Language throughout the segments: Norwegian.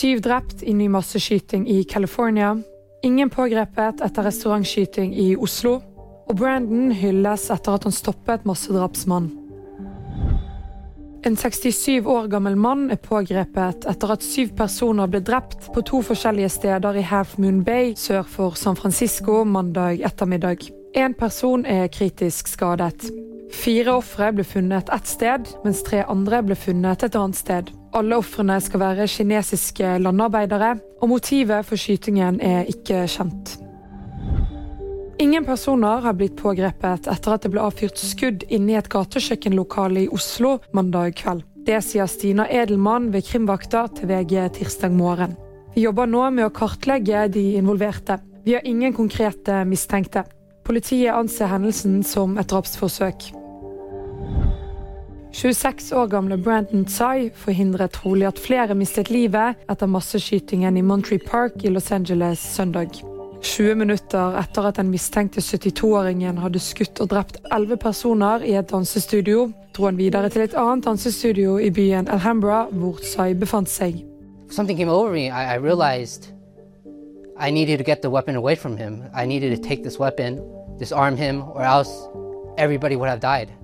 Syv drept i ny masseskyting i California. Ingen pågrepet etter restaurantskyting i Oslo. Og Brandon hylles etter at han stoppet massedrapsmann. En 67 år gammel mann er pågrepet etter at syv personer ble drept på to forskjellige steder i Half Moon Bay sør for San Francisco mandag ettermiddag. Én person er kritisk skadet. Fire ofre ble funnet ett sted, mens tre andre ble funnet et annet sted. Alle ofrene skal være kinesiske landarbeidere, og motivet for skytingen er ikke kjent. Ingen personer har blitt pågrepet etter at det ble avfyrt skudd inne i et gatekjøkkenlokale i Oslo mandag kveld. Det sier Stina Edelmann ved krimvakta til VG tirsdag morgen. Vi jobber nå med å kartlegge de involverte. Vi har ingen konkrete mistenkte. Politiet anser hendelsen som et drapsforsøk. 26 år gamle Brandon Tsai forhindret trolig at flere mistet livet etter masseskytingen i Monterey Park i Los Angeles søndag. 20 minutter etter at den mistenkte 72-åringen hadde skutt og drept 11 personer i et dansestudio, dro han videre til et annet dansestudio i byen Alhambra, hvor Tsai befant seg. I needed to get the weapon away from him. I needed to take this weapon, disarm him, or else everybody would have died.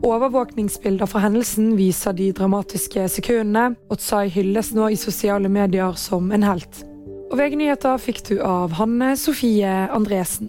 Overvåkningsbilder fra hendelsen viser de dramatiske sekundene, og Tsai hylles nå i sosiale medier som en helt. Og VG-nyheter fikk du av Hanne Sofie Andresen.